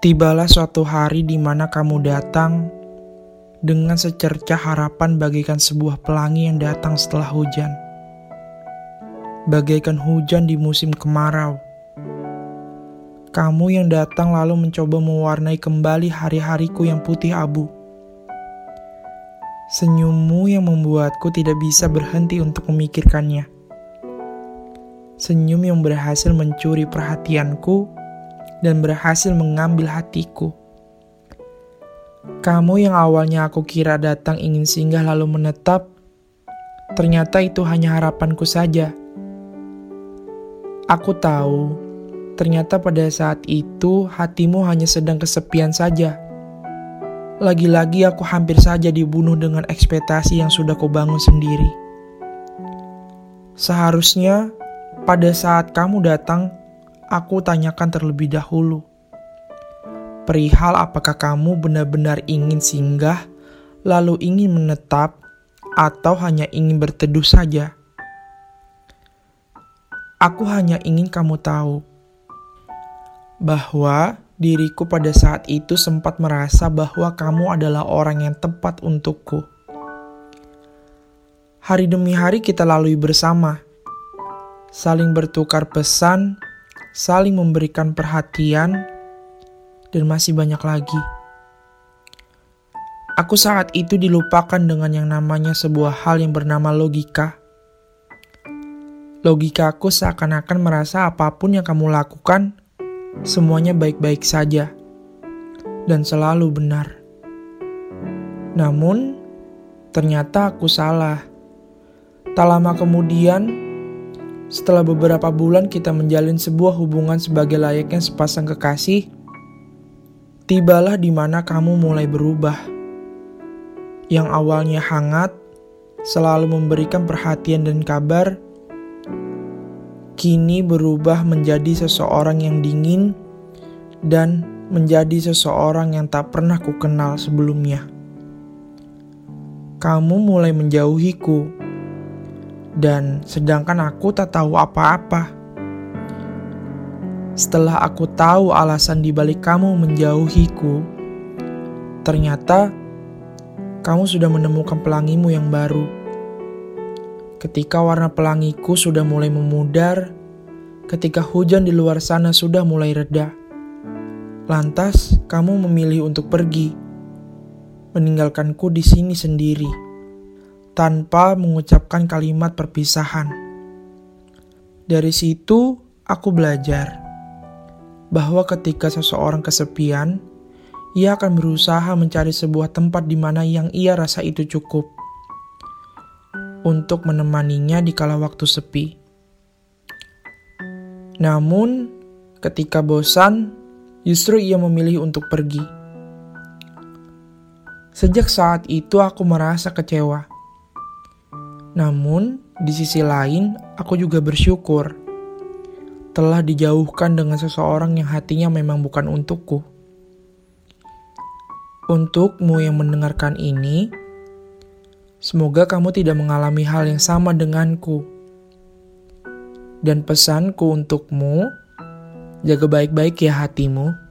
Tibalah suatu hari di mana kamu datang dengan secercah harapan bagaikan sebuah pelangi yang datang setelah hujan. Bagaikan hujan di musim kemarau. Kamu yang datang lalu mencoba mewarnai kembali hari-hariku yang putih abu. Senyummu yang membuatku tidak bisa berhenti untuk memikirkannya. Senyum yang berhasil mencuri perhatianku dan berhasil mengambil hatiku. Kamu yang awalnya aku kira datang ingin singgah lalu menetap, ternyata itu hanya harapanku saja. Aku tahu, ternyata pada saat itu hatimu hanya sedang kesepian saja. Lagi-lagi aku hampir saja dibunuh dengan ekspektasi yang sudah kau bangun sendiri. Seharusnya pada saat kamu datang, aku tanyakan terlebih dahulu. Perihal apakah kamu benar-benar ingin singgah, lalu ingin menetap, atau hanya ingin berteduh saja. Aku hanya ingin kamu tahu bahwa diriku pada saat itu sempat merasa bahwa kamu adalah orang yang tepat untukku. Hari demi hari kita lalui bersama, saling bertukar pesan, saling memberikan perhatian, dan masih banyak lagi. Aku saat itu dilupakan dengan yang namanya sebuah hal yang bernama logika. Logikaku seakan-akan merasa apa pun yang kamu lakukan, semuanya baik-baik saja dan selalu benar. Namun, ternyata aku salah. Tak lama kemudian, setelah beberapa bulan kita menjalin sebuah hubungan sebagai layaknya sepasang kekasih, tibalah di mana kamu mulai berubah. Yang awalnya hangat, selalu memberikan perhatian dan kabar, kini berubah menjadi seseorang yang dingin dan menjadi seseorang yang tak pernah ku kenal sebelumnya. Kamu mulai menjauhiku dan sedangkan aku tak tahu apa-apa. Setelah aku tahu alasan dibalik kamu menjauhiku, ternyata kamu sudah menemukan pelangimu yang baru. Ketika warna pelangiku sudah mulai memudar, ketika hujan di luar sana sudah mulai reda, lantas kamu memilih untuk pergi, meninggalkanku di sini sendiri tanpa mengucapkan kalimat perpisahan. Dari situ, aku belajar bahwa ketika seseorang kesepian, ia akan berusaha mencari sebuah tempat di mana yang ia rasa itu cukup untuk menemaninya di kala waktu sepi. Namun, ketika bosan, justru ia memilih untuk pergi. Sejak saat itu, aku merasa kecewa namun, di sisi lain, aku juga bersyukur telah dijauhkan dengan seseorang yang hatinya memang bukan untukku. Untukmu yang mendengarkan ini, semoga kamu tidak mengalami hal yang sama denganku. Dan pesanku untukmu, jaga baik-baik ya hatimu.